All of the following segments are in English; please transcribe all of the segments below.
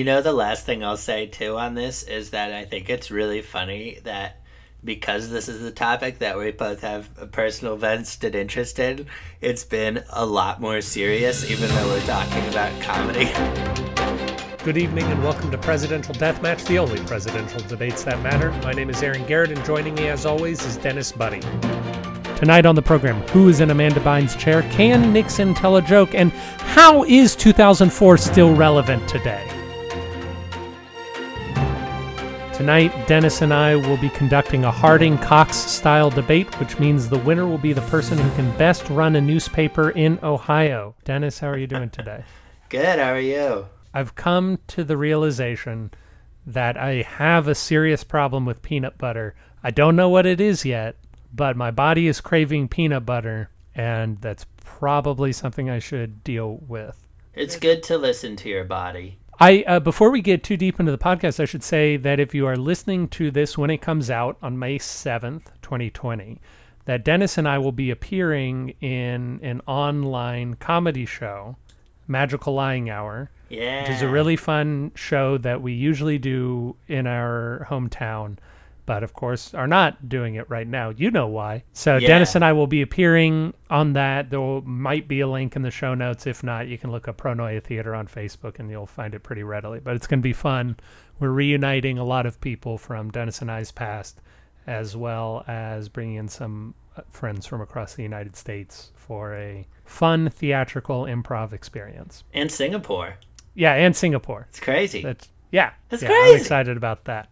You know, the last thing I'll say too on this is that I think it's really funny that because this is the topic that we both have personal vested interest in, it's been a lot more serious, even though we're talking about comedy. Good evening and welcome to Presidential Deathmatch, the only presidential debates that matter. My name is Aaron Garrett, and joining me as always is Dennis Buddy. Tonight on the program, who is in Amanda Bynes' chair? Can Nixon tell a joke? And how is 2004 still relevant today? Tonight, Dennis and I will be conducting a Harding Cox style debate, which means the winner will be the person who can best run a newspaper in Ohio. Dennis, how are you doing today? Good, how are you? I've come to the realization that I have a serious problem with peanut butter. I don't know what it is yet, but my body is craving peanut butter, and that's probably something I should deal with. It's good to listen to your body. I uh, before we get too deep into the podcast, I should say that if you are listening to this when it comes out on May seventh, twenty twenty, that Dennis and I will be appearing in an online comedy show, Magical Lying Hour, Yeah. which is a really fun show that we usually do in our hometown, but of course are not doing it right now. You know why. So Yeah. Dennis and I will be appearing on that. There will, might be a link in the show notes. If not, you can look up Pronoia Theater on Facebook and you'll find it pretty readily. But it's going to be fun. We're reuniting a lot of people from Dennis and I's past, as well as bringing in some uh, friends from across the United States for a fun theatrical improv experience. And Singapore. Yeah, and Singapore. It's crazy. That's yeah. That's yeah, I'm excited about that.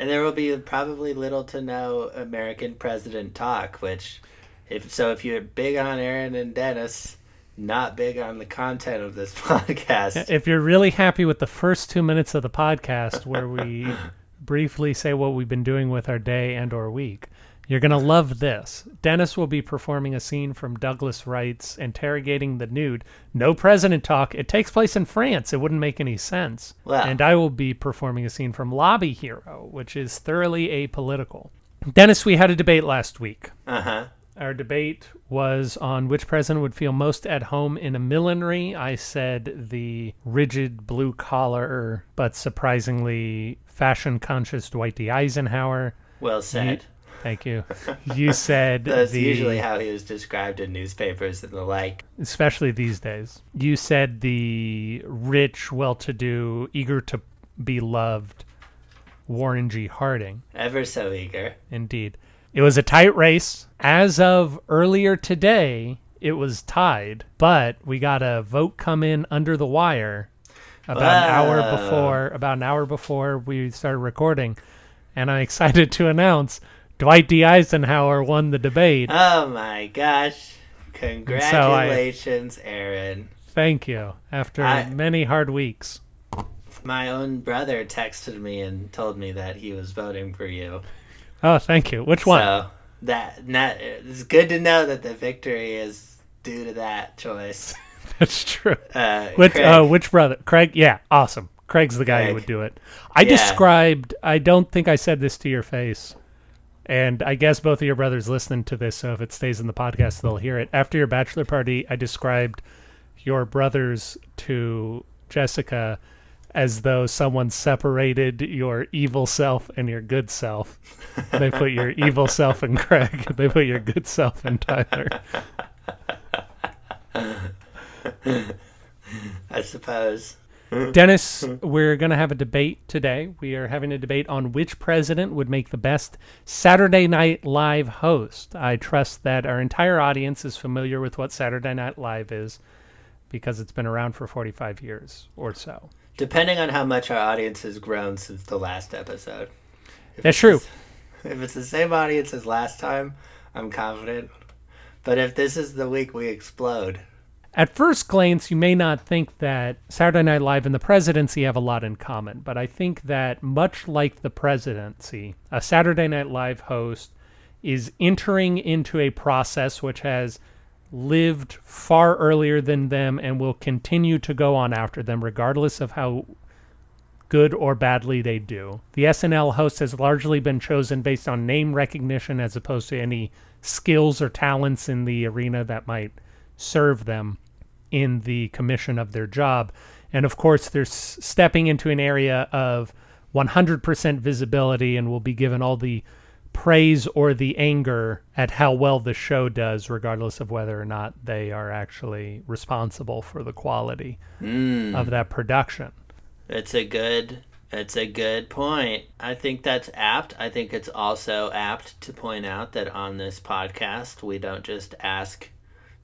And there will be probably little to no American president talk, which, if so, if you're big on Aaron and Dennis, not big on the content of this podcast. If you're really happy with the first two minutes of the podcast where we briefly say what we've been doing with our day and or week, you're gonna love this. Dennis will be performing a scene from Douglas Wright's Interrogating the Nude. No president talk. It takes place in France. It wouldn't make any sense. Wow. And I will be performing a scene from Lobby Hero, which is thoroughly apolitical. Dennis, we had a debate last week. Uh huh. Our debate was on which president would feel most at home in a millinery. I said the rigid blue collar, but surprisingly fashion conscious Dwight D. Eisenhower. Well said. Thank you. You said That's the, usually how he was described in newspapers and the like. especially these days. You said the rich, well to do, eager to be loved Warren G. Harding. Ever so eager. Indeed. It was a tight race. As of earlier today, it was tied, but we got a vote come in under the wire about an hour before about an hour before we started recording. And I'm excited to announce Dwight D. Eisenhower won the debate. Oh my gosh. Congratulations, Aaron. Thank you. After I- many hard weeks. My own brother texted me and told me that he was voting for you. Oh, thank you. Which one? So that not it's good to know that the victory is due to that choice. That's true. Uh, Which Craig, oh, which brother? Craig. Yeah, awesome. Craig's the guy who would do it. I Yeah. described. I don't think I said this to your face, and I guess both of your brothers listening to this. So if it stays in the podcast, they'll hear it. After your bachelor party, I described your brothers to Jessica as though someone separated your evil self and your good self. they put your evil self in Craig. They put your good self in Tyler. I suppose. Dennis, we're going to have a debate today. We are having a debate on which president would make the best Saturday Night Live host. I trust that our entire audience is familiar with what Saturday Night Live is because it's been around for 45 years or so. Depending on how much our audience has grown since the last episode. If That's true. If it's the same audience as last time, I'm confident. But if this is the week we explode, At first glance, you may not think that Saturday Night Live and the presidency have a lot in common, but I think that much like the presidency, a Saturday Night Live host is entering into a process which has lived far earlier than them and will continue to go on after them, regardless of how good or badly they do. The SNL host has largely been chosen based on name recognition as opposed to any skills or talents in the arena that might serve them in the commission of their job. And of course, they're s- stepping into an area of 100% visibility and will be given all the praise or the anger at how well the show does, regardless of whether or not they are actually responsible for the quality hmm. of that production. It's a good it's a good point. I think that's apt. I think it's also apt to point out that on this podcast we don't just ask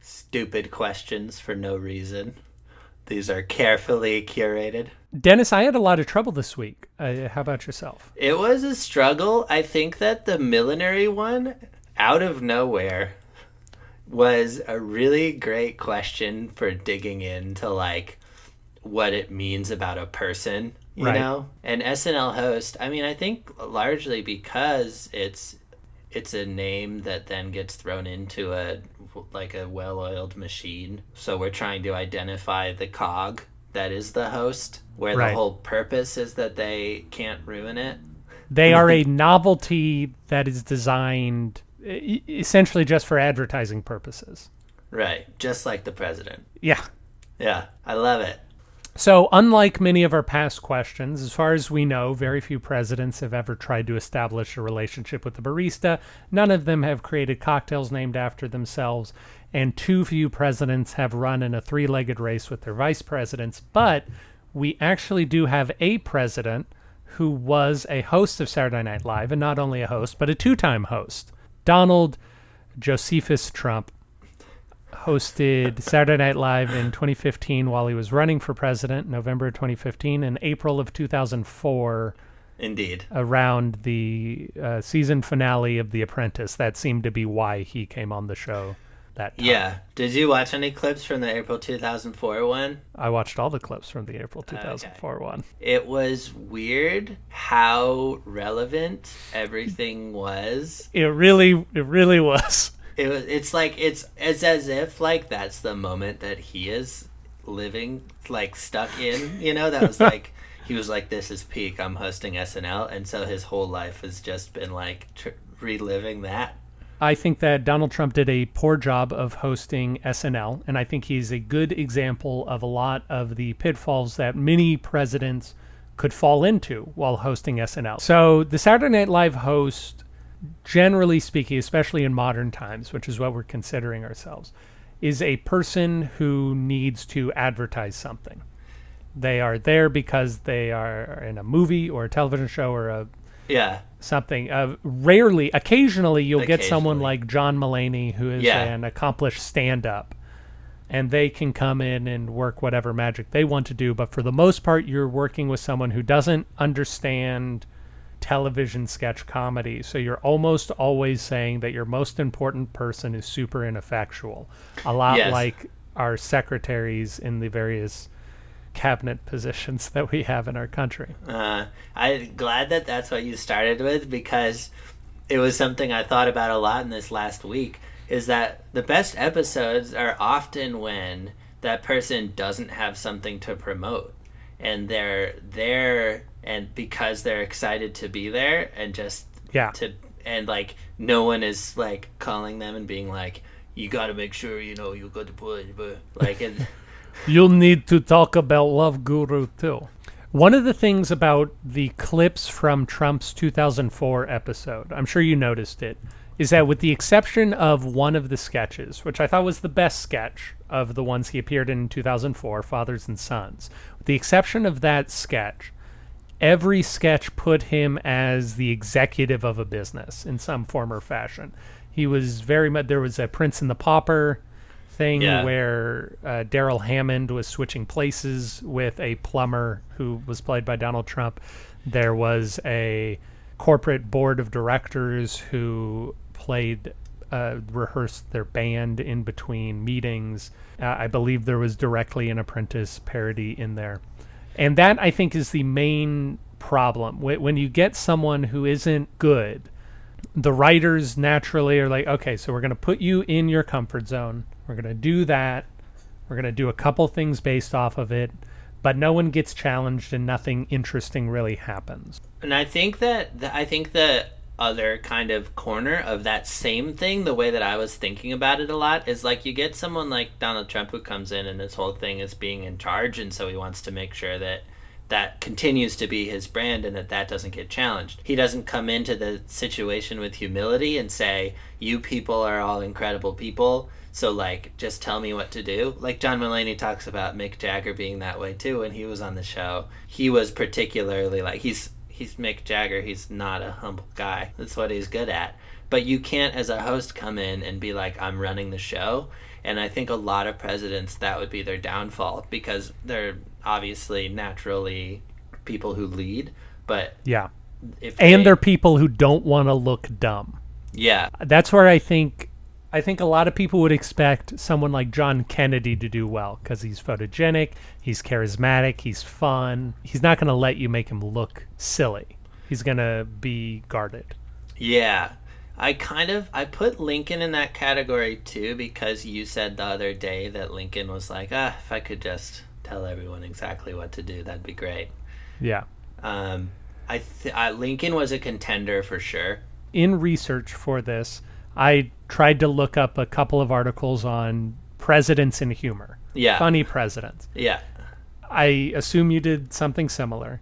stupid questions for no reason. These are carefully curated. Dennis, I had a lot of trouble this week. Uh, how about yourself? It was a struggle. I think that the millinery one, out of nowhere, was a really great question for digging into like what it means about a person, you Right. know? And SNL host, I mean, I think largely because it's it's a name that then gets thrown into a like a well-oiled machine. So we're trying to identify the cog that is the host, where Right. the whole purpose is that they can't ruin it. They are a novelty that is designed essentially just for advertising purposes. Right, just like the president. Yeah. Yeah, I love it. So, unlike many of our past questions, as far as we know, very few presidents have ever tried to establish a relationship with the barista. None of them have created cocktails named after themselves, and too few presidents have run in a three legged race with their vice presidents. But we actually do have a president who was a host of Saturday Night Live, and not only a host, but a two time host. Donald Josephus Trump hosted Saturday Night Live in 2015 while he was running for president, November 2015, and April of 2004 Indeed. around the uh, season finale of The Apprentice. That seemed to be why he came on the show that time. Yeah. Did you watch any clips from the April 2004 one? I watched all the clips from the April 2004 one. It was weird how relevant everything was. It really, it really was. It was it's like it's it's as if like that's the moment that he is living like stuck in, you know, that was like he was like this is peak, I'm hosting SNL and so his whole life has just been like tr- reliving that. I think that Donald Trump did a poor job of hosting SNL, and I think he's a good example of a lot of the pitfalls that many presidents could fall into while hosting SNL. So, the Saturday Night Live host, generally speaking, especially in modern times, which is what we're considering ourselves, is a person who needs to advertise something. They are there because they are in a movie or a television show or a Yeah. something. Uh, rarely, occasionally, you'll get someone like John Mulaney, who is Yeah. an accomplished stand-up, and they can come in and work whatever magic they want to do. But for the most part, you're working with someone who doesn't understand television sketch comedy. So you're almost always saying that your most important person is super ineffectual, a lot Yes. like our secretaries in the various cabinet positions that we have in our country. Uh, I'm glad that that's what you started with because it was something I thought about a lot in this last week. Is that the best episodes are often when that person doesn't have something to promote and they're there and because they're excited to be there and just Yeah. to and like no one is like calling them and being like you got to make sure you know you got to put but like and You'll need to talk about Love Guru too. One of the things about the clips from Trump's 2004 episode, I'm sure you noticed it, is that with the exception of one of the sketches, which I thought was the best sketch of the ones he appeared in 2004, Fathers and Sons, with the exception of that sketch, every sketch put him as the executive of a business in some form or fashion. He was very much, there was a Prince and the Pauper thing Yeah. where uh, Darrell Hammond was switching places with a plumber who was played by Donald Trump. There was a corporate board of directors who played, uh, rehearsed their band in between meetings. Uh, I believe there was directly an apprentice parody in there. And that, I think, is the main problem. When you get someone who isn't good, the writers naturally are like, okay, so we're going to put you in your comfort zone. We're going to do that. We're going to do a couple things based off of it, but no one gets challenged and nothing interesting really happens. And I think that I think that other kind of corner of that same thing, the way that I was thinking about it a lot is like you get someone like Donald Trump who comes in and this whole thing is being in charge, and so he wants to make sure that that continues to be his brand and that that doesn't get challenged. He doesn't come into the situation with humility and say, "You people are all incredible people." So like, just tell me what to do. Like John Mulaney talks about Mick Jagger being that way too when he was on the show. He was particularly like he's he's Mick Jagger. He's not a humble guy. That's what he's good at. But you can't, as a host, come in and be like, I'm running the show. And I think a lot of presidents, that would be their downfall because they're obviously naturally people who lead. But Yeah. if And they- they're people who don't want to look dumb. yeah, That's where I think I think a lot of people would expect someone like John Kennedy to do well because he's photogenic, he's charismatic, he's fun. He's not going to let you make him look silly. He's going to be guarded. Yeah. I kind of I put Lincoln in that category too because you said the other day that Lincoln was like, ah, if I could just tell everyone exactly what to do, that'd be great. Yeah. Um, I, th- I Lincoln was a contender for sure. in research for this, I tried to look up a couple of articles on presidents and humor. Yeah, Funny presidents. yeah, I assume you did something similar.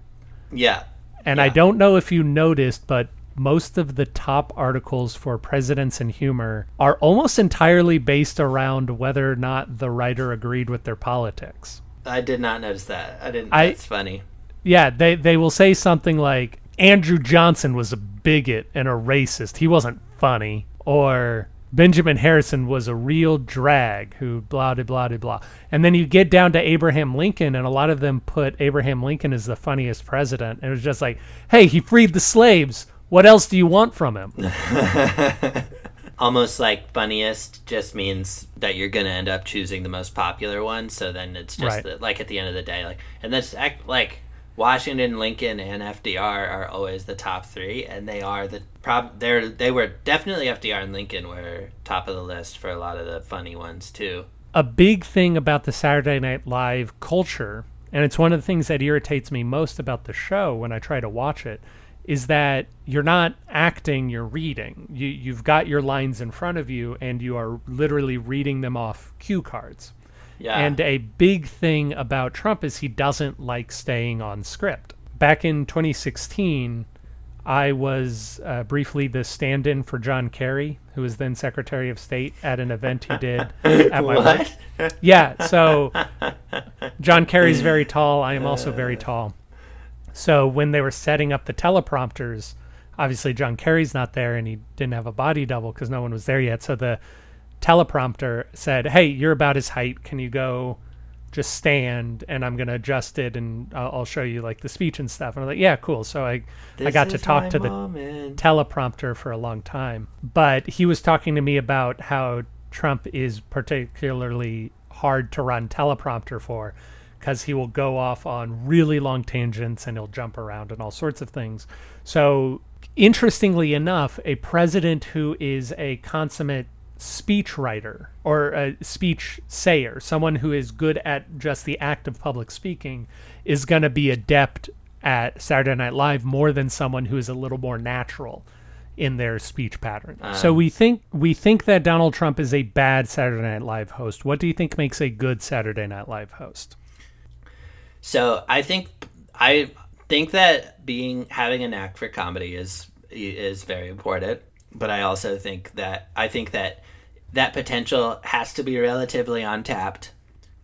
yeah, And I don't know if you noticed, but most of the top articles for presidents and humor are almost entirely based around whether or not the writer agreed with their politics. I did not notice that. I didn't. I- that's funny. Yeah, they they will say something like Andrew Johnson was a bigot and a racist. He wasn't funny. Or Benjamin Harrison was a real drag who blah de blah de blah. And then you get down to Abraham Lincoln and a lot of them put Abraham Lincoln as the funniest president. And it was just like, "Hey, he freed the slaves. What else do you want from him?" Almost like funniest just means that you're gonna end up choosing the most popular one. So then it's just Right. the, like at the end of the day, like and that's act like Washington, Lincoln, and FDR are always the top three, and they are the prob. They're they were definitely FDR and Lincoln were top of the list for a lot of the funny ones too. a big thing about the Saturday Night Live culture, and it's one of the things that irritates me most about the show when I try to watch it, is that you're not acting, you're reading. You you've got your lines in front of you and you are literally reading them off cue cards. Yeah, And a big thing about Trump is he doesn't like staying on script. Back in 2016, I was uh, briefly the stand in for John Kerry, who was then Secretary of State, at an event he did at my work. Yeah, so John Kerry's very tall. I am also very tall. So when they were setting up the teleprompters, obviously John Kerry's not there and he didn't have a body double because no one was there yet. So the teleprompter said, "Hey, you're about his height. Can you go just stand and I'm going to adjust it and I'll, I'll show you like the speech and stuff." And I'm like, "Yeah, cool." So I I got to talk to the moment. teleprompter for a long time. But he was talking to me about how Trump is particularly hard to run teleprompter for because he will go off on really long tangents and he'll jump around and all sorts of things. So, interestingly enough, a president who is a consummate speech writer or a speech sayer, someone who is good at just the act of public speaking, is going to be adept at Saturday Night Live more than someone who is a little more natural in their speech pattern. Ah. so we think we think that Donald Trump is a bad Saturday Night Live host. What do you think makes a good Saturday Night Live host? So I think I think that being having a knack for comedy is is very important. But I also think that I think that that potential has to be relatively untapped.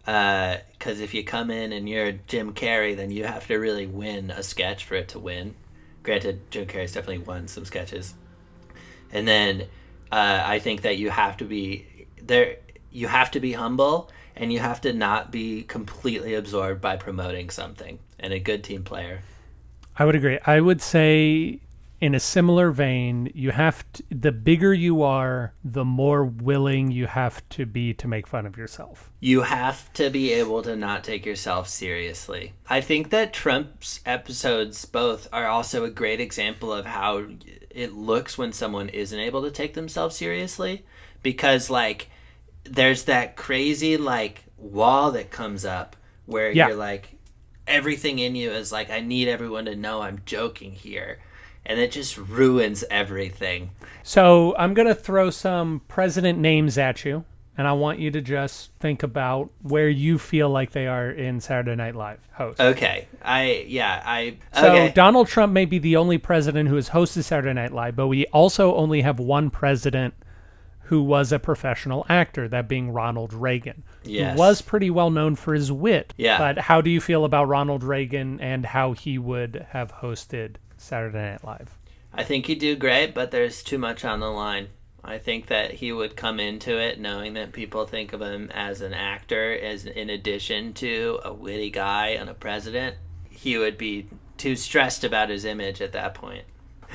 Because if you come in and you're Jim Carrey, then you have to really win a sketch for it to win. Granted, Jim Carrey's definitely won some sketches, and then uh, I think that you have to be there. You have to be humble, and you have to not be completely absorbed by promoting something. And a good team player. I would agree. I would say in a similar vein, you have to, the bigger you are, the more willing you have to be to make fun of yourself. You have to be able to not take yourself seriously. I think that Trump's episodes both are also a great example of how it looks when someone isn't able to take themselves seriously because like there's that crazy like wall that comes up where Yeah. you're like everything in you is like I need everyone to know I'm joking here. And it just ruins everything. So I'm going to throw some president names at you, and I want you to just think about where you feel like they are in Saturday Night Live host. Okay, I yeah I So okay. Donald Trump may be the only president who has hosted Saturday Night Live, but we also only have one president who was a professional actor, that being Ronald Reagan. Yes. Who was pretty well known for his wit. Yeah. But how do you feel about Ronald Reagan and how he would have hosted Saturday Night Live? I think he'd do great, but there's too much on the line. I think that he would come into it knowing that people think of him as an actor, as in addition to a witty guy and a president. He would be too stressed about his image at that point.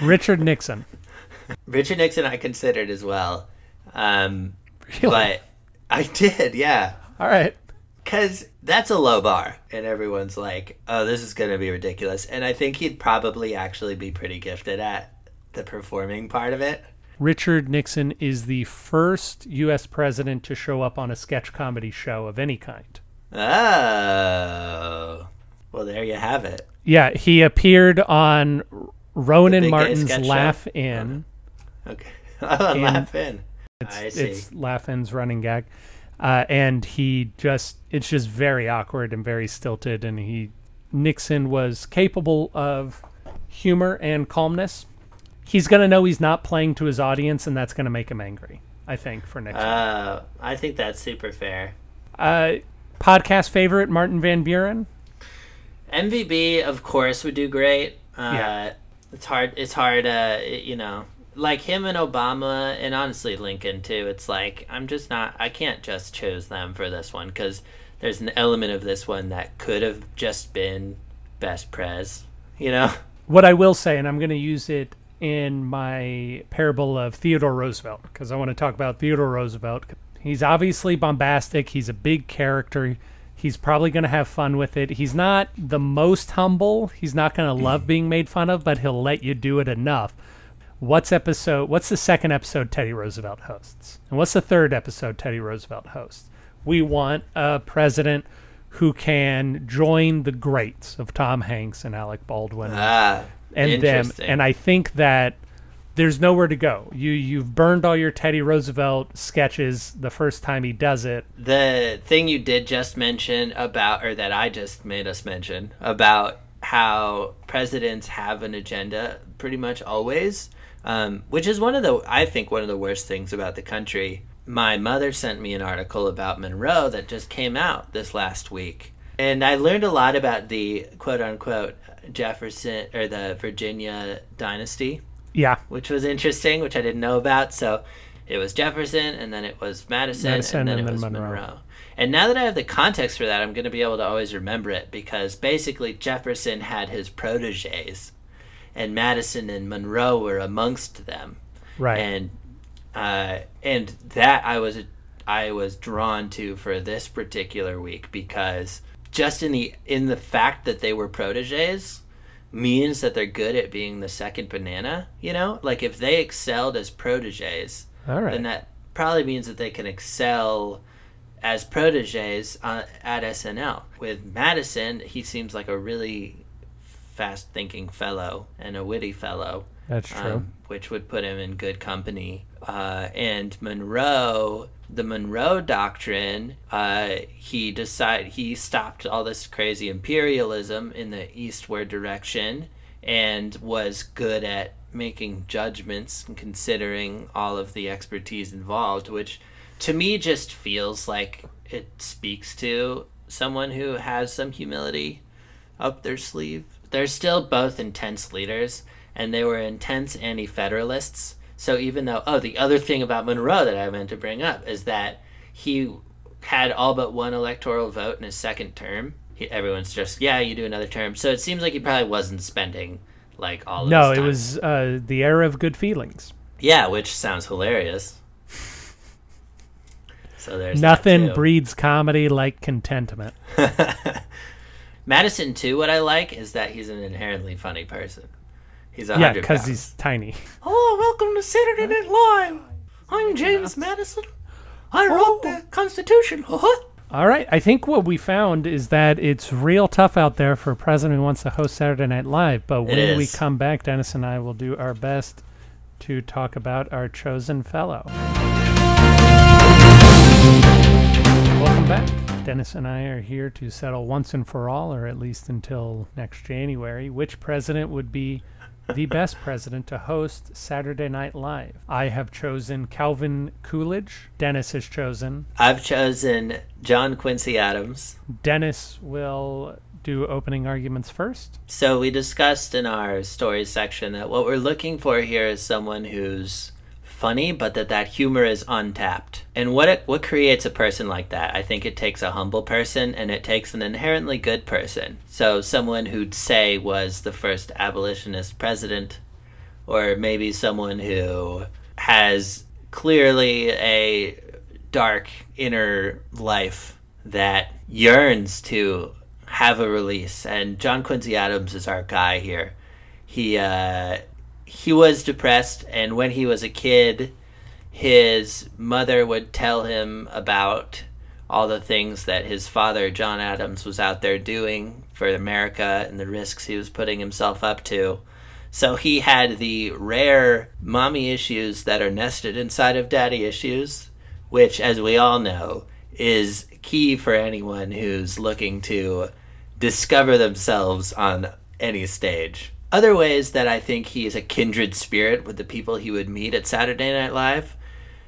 Richard Nixon. Richard Nixon, I considered as well, um, Really? but I did, yeah, All right. because that's a low bar, and everyone's like, "Oh, this is going to be ridiculous," and I think he'd probably actually be pretty gifted at the performing part of it. Richard Nixon is the first U.S. president to show up on a sketch comedy show of any kind. Oh. Well, there you have it. Yeah, he appeared on Rowan Martin's? Laugh In. Okay. Oh, laugh in. It's, I see. it's Laugh In's running gag. Uh, and he just, it's just very awkward and very stilted. And he, Nixon was capable of humor and calmness. He's going to know he's not playing to his audience, and that's going to make him angry, I think, for Nixon. Uh, I think that's super fair. Uh, podcast favorite, Martin Van Buren. MVB, of course, would do great. Uh, Yeah. It's hard. It's hard. Uh, you know, like him and Obama, and honestly Lincoln too. It's like I'm just not. I can't just choose them for this one because there's an element of this one that could have just been best prez. You know. What I will say, and I'm going to use it in my parable of Theodore Roosevelt, because I want to talk about Theodore Roosevelt. He's obviously bombastic. He's a big character. He's probably going to have fun with it. He's not the most humble. He's not going to love being made fun of, but he'll let you do it enough. What's episode? What's the second episode Teddy Roosevelt hosts? And what's the third episode Teddy Roosevelt hosts? We want a president who can join the greats of Tom Hanks and Alec Baldwin Ah. and them. And I think that there's nowhere to go. You you've burned all your Teddy Roosevelt sketches the first time he does it. the thing you did just mention about or that i just made us mention about how presidents have an agenda pretty much always um, which is one of the i think one of the worst things about the country my mother sent me an article about monroe that just came out this last week and i learned a lot about the quote unquote jefferson or the virginia dynasty Yeah, which was interesting, which I didn't know about. So it was Jefferson, and then it was Madison, Madison, and then and it then was Monroe. Monroe. And now that I have the context for that, I'm going to be able to always remember it because basically Jefferson had his proteges, and Madison and Monroe were amongst them, right. and uh, and that I was I was drawn to for this particular week because just in the in the fact that they were proteges means that they're good at being the second banana. You know, like if they excelled as proteges, all right. then that probably means that they can excel as proteges uh, at SNL. With Madison, he seems like a really fast thinking fellow and a witty fellow That's true. um, which would put him in good company. Uh, and Monroe, the Monroe Doctrine, uh, he decided he stopped all this crazy imperialism in the eastward direction and was good at making judgments and considering all of the expertise involved, which to me just feels like it speaks to someone who has some humility up their sleeve. They're still both intense leaders, and they were intense anti federalists. So even though, oh, the other thing about Monroe that I meant to bring up is that he had all but one electoral vote in his second term. He, everyone's just, yeah, you do another term. So it seems like he probably wasn't spending like all of no, it was uh, the era of good feelings. Yeah, which sounds hilarious. So there's Nothing breeds comedy like contentment. Madison too. What I like is that he's an inherently funny person. He's a Yeah, because he's tiny. Hello, welcome to Saturday Night Live. I'm James Madison. I wrote oh. the Constitution. All right. I think what we found is that it's real tough out there for a president who wants to host Saturday Night Live. But when we come back, Dennis and I will do our best to talk about our chosen fellow. Welcome back. Mm-hmm. Dennis and I are here to settle once and for all, or at least until next January, which president would be the best president to host Saturday Night Live. I have chosen Calvin Coolidge. Dennis has chosen. I've chosen John Quincy Adams. Dennis will do opening arguments first. So we discussed in our stories section that what we're looking for here is someone who's funny, but that that humor is untapped. And what it, what creates a person like that? I think it takes a humble person and it takes an inherently good person. So someone who'd say was the first abolitionist president, or maybe someone who has clearly a dark inner life that yearns to have a release. And John Quincy Adams is our guy here. He uh, he was depressed, and when he was a kid, his mother would tell him about all the things that his father, John Adams, was out there doing for America and the risks he was putting himself up to. So he had the rare mommy issues that are nested inside of daddy issues, which, as we all know, is key for anyone who's looking to discover themselves on any stage. Other ways that I think he is a kindred spirit with the people he would meet at Saturday Night Live,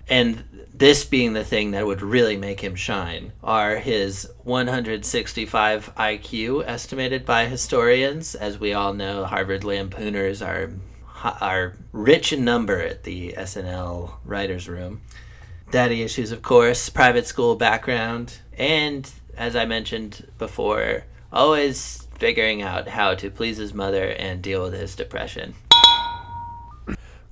and this being the thing that would really make him shine, are his 165 IQ estimated by historians. As we all know, Harvard Lampooners are are rich in number at the SNL writers' room. Daddy issues, of course, private school background, and as I mentioned before, always figuring out how to please his mother and deal with his depression.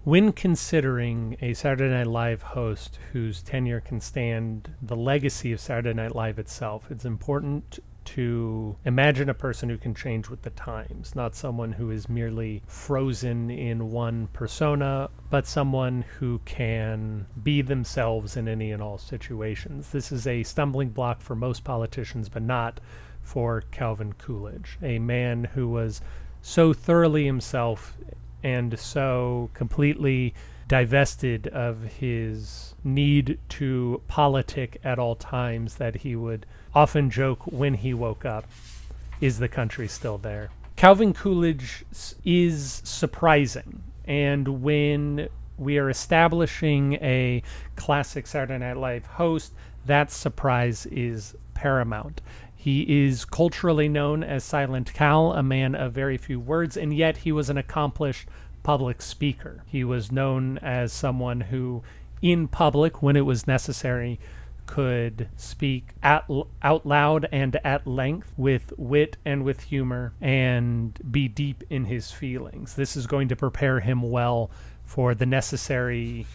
When considering a Saturday Night Live host whose tenure can stand the legacy of Saturday Night Live itself, it's important to imagine a person who can change with the times, not someone who is merely frozen in one persona, but someone who can be themselves in any and all situations. This is a stumbling block for most politicians, but not for Calvin Coolidge, a man who was so thoroughly himself and so completely divested of his need to politic at all times that he would often joke when he woke up is the country still there? Calvin coolidge is surprising. And when we are establishing a classic saturday night live host that surprise is paramount he is culturally known as Silent Cal, a man of very few words, and yet he was an accomplished public speaker. He was known as someone who, in public, when it was necessary, could speak at, out loud and at length with wit and with humor and be deep in his feelings. This is going to prepare him well for the necessary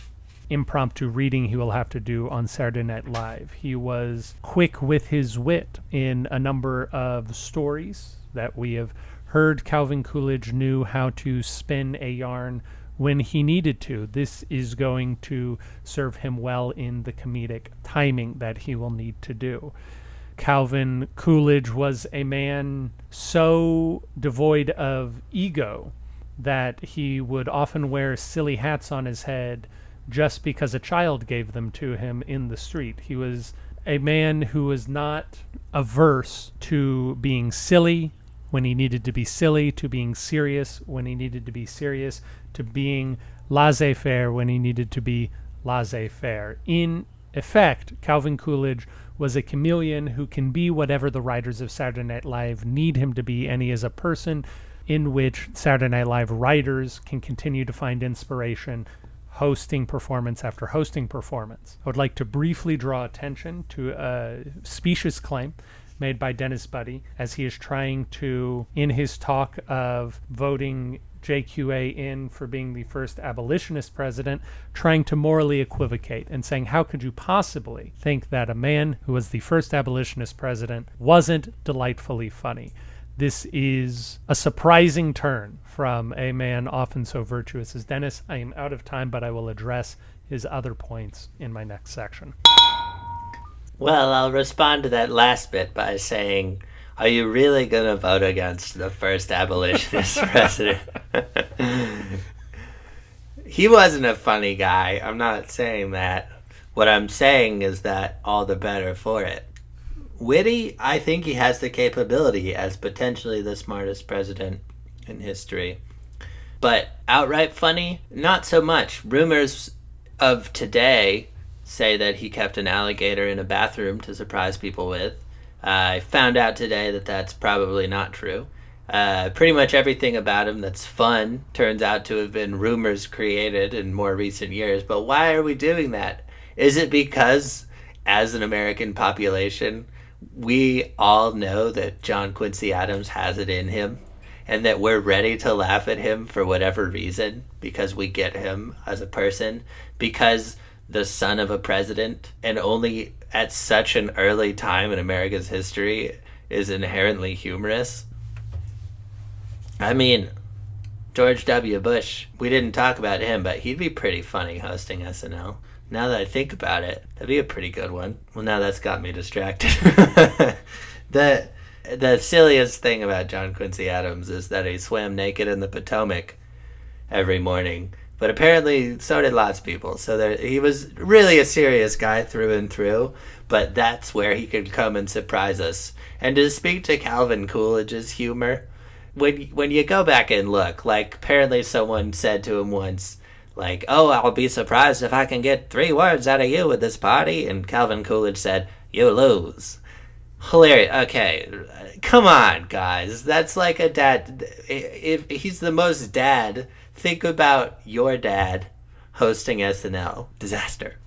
impromptu reading he will have to do on Saturday Night Live. He was quick with his wit in a number of stories that we have heard. Calvin Coolidge knew how to spin a yarn when he needed to. This is going to serve him well in the comedic timing that he will need to do. Calvin Coolidge was a man so devoid of ego that he would often wear silly hats on his head just because a child gave them to him in the street. He was a man who was not averse to being silly when he needed to be silly, to being serious when he needed to be serious, to being laissez faire when he needed to be laissez faire. In effect, Calvin Coolidge was a chameleon who can be whatever the writers of Saturday Night Live need him to be, and he is a person in which Saturday Night Live writers can continue to find inspiration hosting performance after hosting performance. I would like to briefly draw attention to a specious claim made by Dennis Buddy as he is trying to, in his talk of voting JQA in for being the first abolitionist president, trying to morally equivocate and saying, How could you possibly think that a man who was the first abolitionist president wasn't delightfully funny? This is a surprising turn from a man often so virtuous as Dennis. I am out of time, but I will address his other points in my next section. Well, I'll respond to that last bit by saying, are you really going to vote against the first abolitionist president? he wasn't a funny guy. I'm not saying that. What I'm saying is that all the better for it. Witty, I think he has the capability as potentially the smartest president in history. But outright funny, not so much. Rumors of today say that he kept an alligator in a bathroom to surprise people with. Uh, I found out today that that's probably not true. Uh, pretty much everything about him that's fun turns out to have been rumors created in more recent years. But why are we doing that? Is it because, as an American population, we all know that John Quincy Adams has it in him and that we're ready to laugh at him for whatever reason because we get him as a person? Because the son of a president and only at such an early time in America's history is inherently humorous. I mean, George W. Bush, we didn't talk about him, but he'd be pretty funny hosting SNL. Now that I think about it, that'd be a pretty good one. Well, now that's got me distracted. the the silliest thing about John Quincy Adams is that he swam naked in the Potomac every morning but apparently, so did lots of people. So there, he was really a serious guy through and through. But that's where he could come and surprise us. And to speak to Calvin Coolidge's humor, when when you go back and look, like apparently someone said to him once, like, "Oh, I'll be surprised if I can get three words out of you with this party," and Calvin Coolidge said, "You lose." Hilarious. Okay, come on, guys. That's like a dad. If he's the most dad think about your dad hosting SNL. Disaster.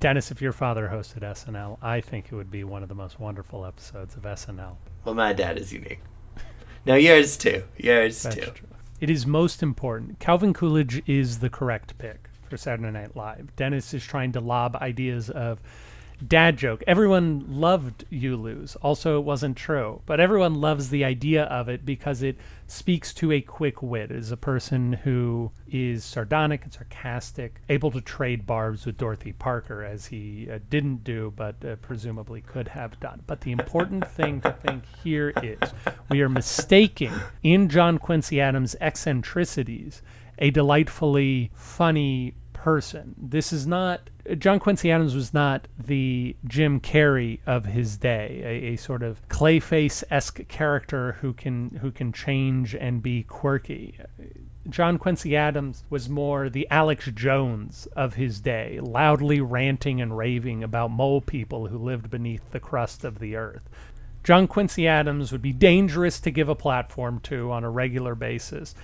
Dennis, if your father hosted SNL, I think it would be one of the most wonderful episodes of SNL. Well, my dad is unique. No, yours too. Yours That's too. True. It is most important. Calvin Coolidge is the correct pick for Saturday Night Live. Dennis is trying to lob ideas of dad joke. Everyone loved You Lose. Also, it wasn't true, but everyone loves the idea of it because it speaks to a quick wit. It is a person who is sardonic and sarcastic, able to trade barbs with Dorothy Parker, as he uh, didn't do, but uh, presumably could have done. But the important thing to think here is we are mistaking in John Quincy Adams' eccentricities a delightfully funny person. This is not John Quincy Adams was not the Jim Carrey of his day, a, a sort of Clayface esque character who can who can change and be quirky. John Quincy Adams was more the Alex Jones of his day, loudly ranting and raving about mole people who lived beneath the crust of the earth. John Quincy Adams would be dangerous to give a platform to on a regular basis.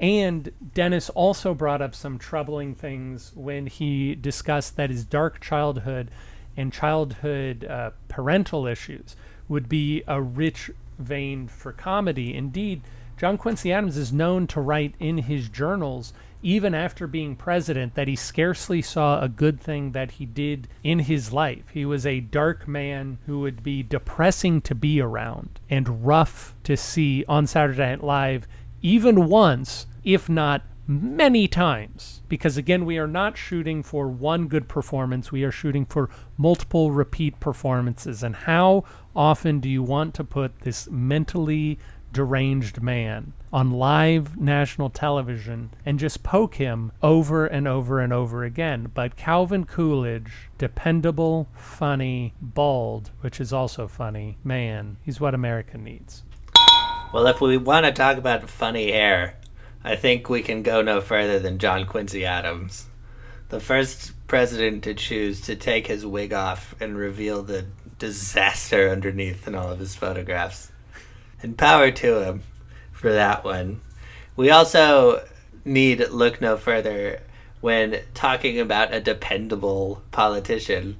And Dennis also brought up some troubling things when he discussed that his dark childhood and childhood uh, parental issues would be a rich vein for comedy. Indeed, John Quincy Adams is known to write in his journals, even after being president, that he scarcely saw a good thing that he did in his life. He was a dark man who would be depressing to be around and rough to see on Saturday Night Live, even once if not many times. Because again, we are not shooting for one good performance, we are shooting for multiple repeat performances. And how often do you want to put this mentally deranged man on live national television and just poke him over and over and over again? But Calvin Coolidge, dependable, funny, bald, which is also funny, man, he's what America needs. Well, if we want to talk about funny hair, I think we can go no further than John Quincy Adams, the first president to choose to take his wig off and reveal the disaster underneath in all of his photographs. And power to him for that one. We also need look no further when talking about a dependable politician.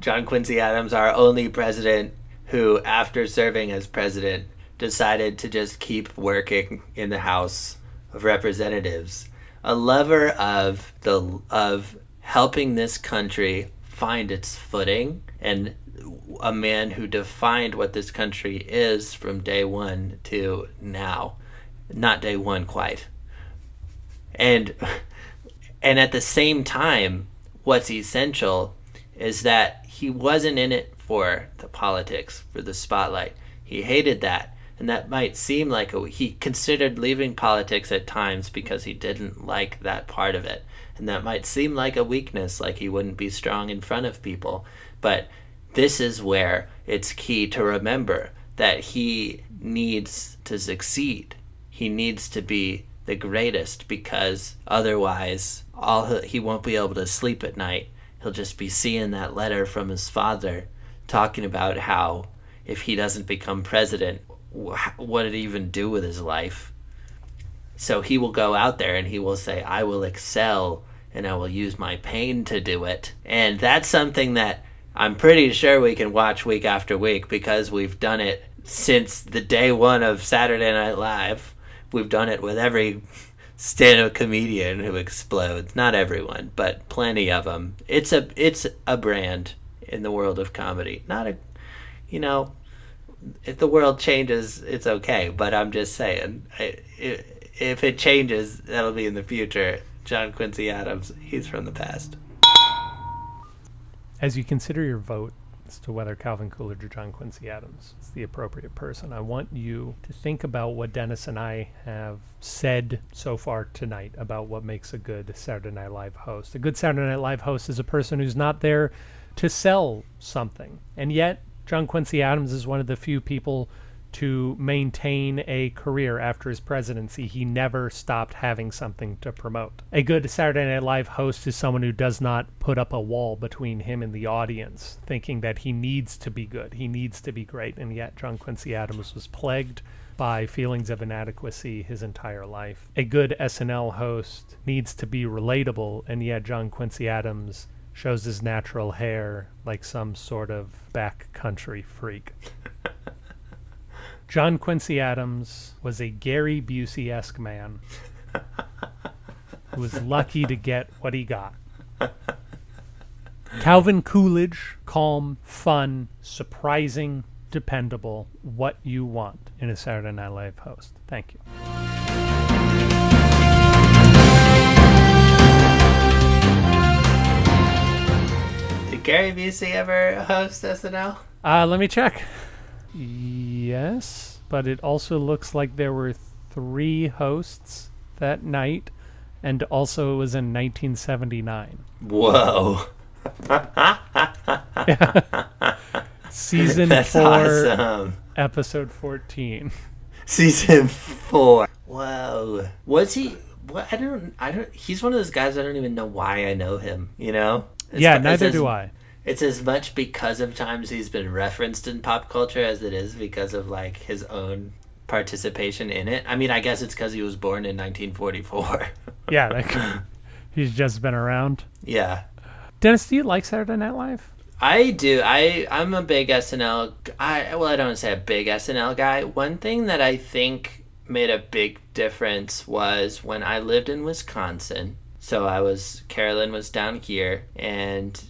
John Quincy Adams, our only president who, after serving as president, decided to just keep working in the House of Representatives, a lover of the of helping this country find its footing and a man who defined what this country is from day one to now not day one quite and and at the same time what's essential is that he wasn't in it for the politics, for the spotlight. He hated that. And that might seem like a, he considered leaving politics at times because he didn't like that part of it. And that might seem like a weakness, like he wouldn't be strong in front of people. But this is where it's key to remember that he needs to succeed. He needs to be the greatest because otherwise all he, he won't be able to sleep at night. He'll just be seeing that letter from his father talking about how if he doesn't become president, what did he even do with his life? So he will go out there and he will say, I will excel and I will use my pain to do it. And that's something that I'm pretty sure we can watch week after week because we've done it since the day one of Saturday Night Live. We've done it with every stand up comedian who explodes. Not everyone, but plenty of them. It's a it's a brand in the world of comedy. Not a you know, if the world changes, it's okay. But I'm just saying, if it changes, that'll be in the future. John Quincy Adams, he's from the past. As you consider your vote as to whether Calvin Coolidge or John Quincy Adams is the appropriate person, I want you to think about what Dennis and I have said so far tonight about what makes a good Saturday Night Live host. A good Saturday Night Live host is a person who's not there to sell something, and yet John Quincy Adams is one of the few people to maintain a career after his presidency. He never stopped having something to promote. A good Saturday Night Live host is someone who does not put up a wall between him and the audience, thinking that he needs to be good, he needs to be great. And yet, John Quincy Adams was plagued by feelings of inadequacy his entire life. A good SNL host needs to be relatable, and yet, John Quincy Adams shows his natural hair like some sort of backcountry freak. John Quincy Adams was a Gary Busey esque man who was lucky to get what he got. Calvin Coolidge, calm, fun, surprising, dependable, what you want in a Saturday Night Live host. Thank you. Did Gary Busey ever host SNL? Uh, let me check. Yes, but it also looks like there were three hosts that night, and also it was in 1979. Whoa. Season That's 4, awesome. episode 14. Season four. Whoa. Was he? What? I don't. I don't. He's one of those guys. I don't even know why I know him. You know? It's yeah, neither as- do I. It's as much because of times he's been referenced in pop culture as it is because of like his own participation in it. I mean, I guess it's because he was born in 1944. Yeah, like, he's just been around. yeah. Dennis, do you like Saturday Night Live? I do. I I'm a big SNL. I well, I don't say a big SNL guy. One thing that I think made a big difference was when I lived in Wisconsin. So I was Carolyn was down here, and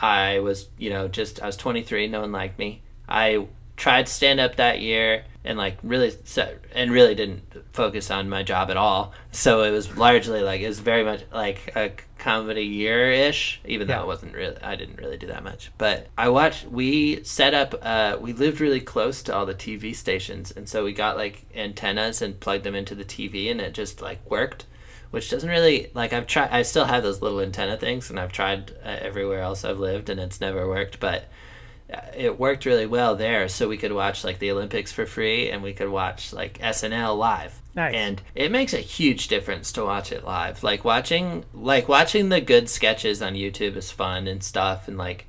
I was you know just I was 23. No one liked me. I tried stand up that year and like really se- and really didn't focus on my job at all. So it was largely like it was very much like a comedy year ish, even Yeah. though it wasn't really I didn't really do that much. But I watched we set up uh we lived really close to all the TV stations and so we got like antennas and plugged them into the TV and it just like worked. Which doesn't really like I've tried. I still have those little antenna things, and I've tried uh, everywhere else I've lived, and it's never worked. But it worked really well there so we could watch like the olympics for free and we could watch like snl live Nice. and it makes a huge difference to watch it live like watching like watching the good sketches on youtube is fun and stuff and like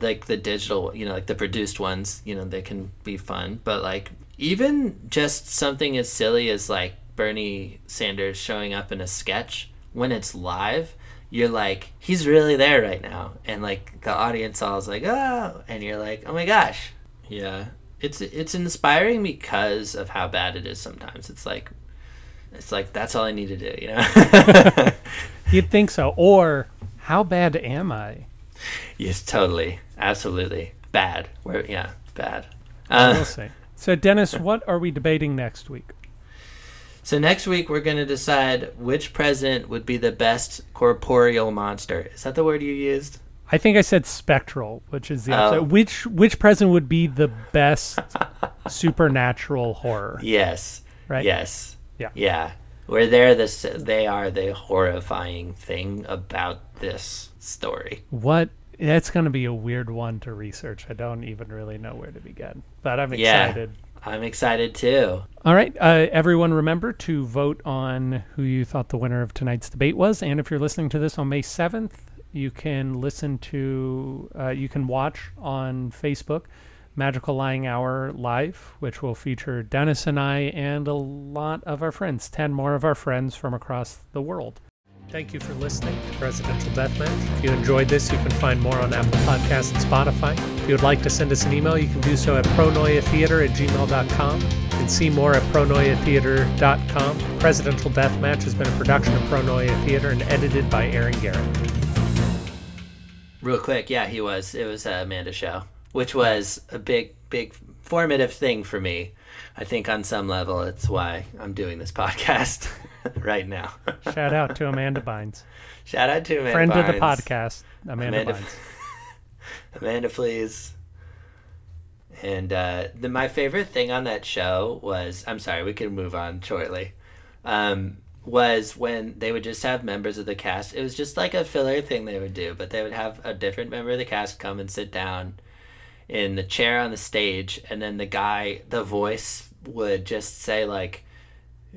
like the digital you know like the produced ones you know they can be fun but like even just something as silly as like bernie sanders showing up in a sketch when it's live you're like he's really there right now. And like the audience all is like oh and you're like oh my gosh. Yeah. It's it's inspiring because of how bad it is sometimes. It's like it's like that's all i need to do you know? You'd think so. Or, how bad am I? yes totally. Absolutely. Bad. Where yeah bad. We'll uh, see. So, Dennis, what are we debating next week? So next week we're going to decide which president would be the best corporeal monster is that the word you used I think I said spectral, which is the Oh. opposite. Which which president would be the best supernatural horror? Yes. Right? Yes. Yeah. Yeah. Where they're the they are the horrifying thing about this story. What? That's going to be a weird one to research. I don't even really know where to begin, but I'm excited. Yeah. I'm excited too. All right, uh, everyone, remember to vote on who you thought the winner of tonight's debate was. And if you're listening to this on May 7th, you can listen to, uh, you can watch on Facebook Magical Lying Hour Live, which will feature Dennis and I and a lot of our friends, 10 more of our friends from across the world. Thank you for listening to Presidential Deathmatch. If you enjoyed this, you can find more on Apple Podcasts and Spotify. If you would like to send us an email, you can do so at pronoiatheater at gmail.com and see more at pronoiatheater.com. Presidential Deathmatch has been a production of Pronoia Theater and edited by Aaron Garrett. Real quick, yeah, he was. It was uh, Amanda's show, which was a big, big formative thing for me. I think on some level, it's why I'm doing this podcast right now. Shout out to Amanda Bynes, Shout out to Amanda friend of the podcast, Amanda, Amanda- Bynes. Amanda, please. And uh, the, my favorite thing on that show was I'm sorry, we can move on shortly. Um, was when they would just have members of the cast. It was just like a filler thing they would do, but they would have a different member of the cast come and sit down in the chair on the stage, and then the guy, the voice, would just say like,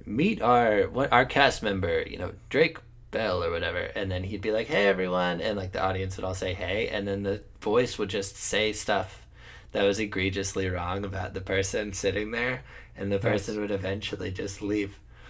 "Meet our what our cast member, you know, Drake Bell or whatever," and then he'd be like, "Hey everyone," and like the audience would all say "Hey," and then the voice would just say stuff that was egregiously wrong about the person sitting there, and the person would eventually just leave.